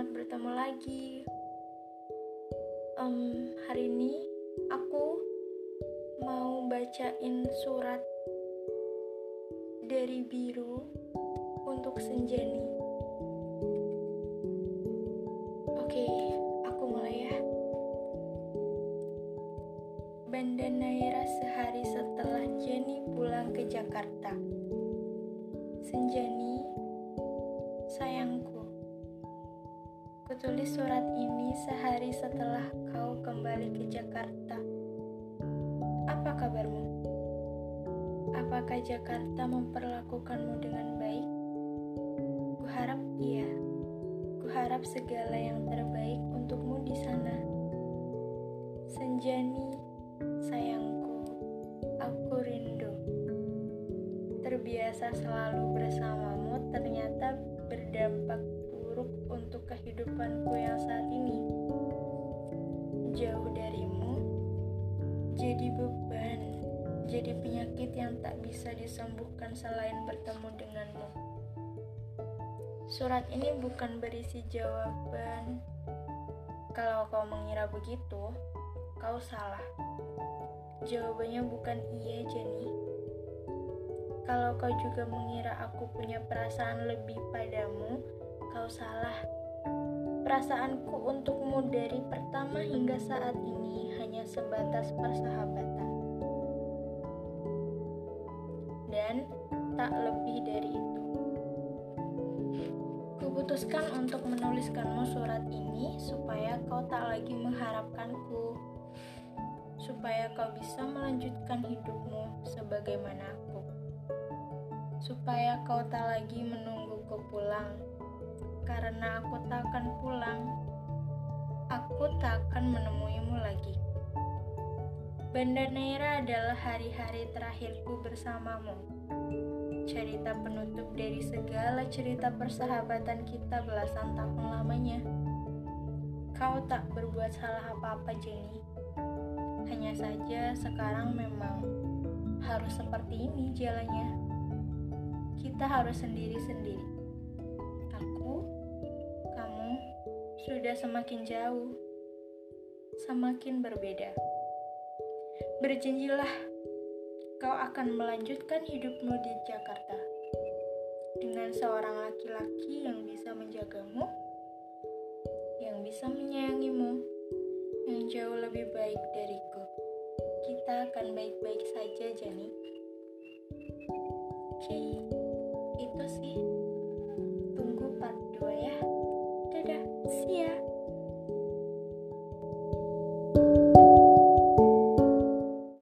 Bertemu lagi. Um, hari ini aku mau bacain surat dari biru untuk Senjani. Oke, aku mulai ya. bandanaira sehari setelah Jenny pulang ke Jakarta. Senjani, sayang kutulis surat ini sehari setelah kau kembali ke Jakarta. Apa kabarmu? Apakah Jakarta memperlakukanmu dengan baik? Kuharap iya. Kuharap segala yang terbaik untukmu di sana. Senjani, sayangku, aku rindu. Terbiasa selalu bersamamu ternyata berdampak buruk untuk kehidupanku yang saat ini. Jauh darimu, jadi beban, jadi penyakit yang tak bisa disembuhkan selain bertemu denganmu. Surat ini bukan berisi jawaban. Kalau kau mengira begitu, kau salah. Jawabannya bukan iya, Jenny. Kalau kau juga mengira aku punya perasaan lebih padamu, kau salah. Perasaanku untukmu dari pertama hingga saat ini hanya sebatas persahabatan. Dan tak lebih dari itu. Kuputuskan untuk menuliskanmu surat ini supaya kau tak lagi mengharapkanku. Supaya kau bisa melanjutkan hidupmu sebagaimana aku. Supaya kau tak lagi menungguku pulang karena aku tak akan pulang. Aku tak akan menemuimu lagi. Banda Neira adalah hari-hari terakhirku bersamamu. Cerita penutup dari segala cerita persahabatan kita belasan tahun lamanya. Kau tak berbuat salah apa-apa, Jenny. Hanya saja sekarang memang harus seperti ini jalannya. Kita harus sendiri-sendiri. Aku sudah semakin jauh, semakin berbeda. Berjanjilah, kau akan melanjutkan hidupmu di Jakarta dengan seorang laki-laki yang bisa menjagamu, yang bisa menyayangimu, yang jauh lebih baik dariku. Kita akan baik-baik saja, Jani. Okay. Yeah.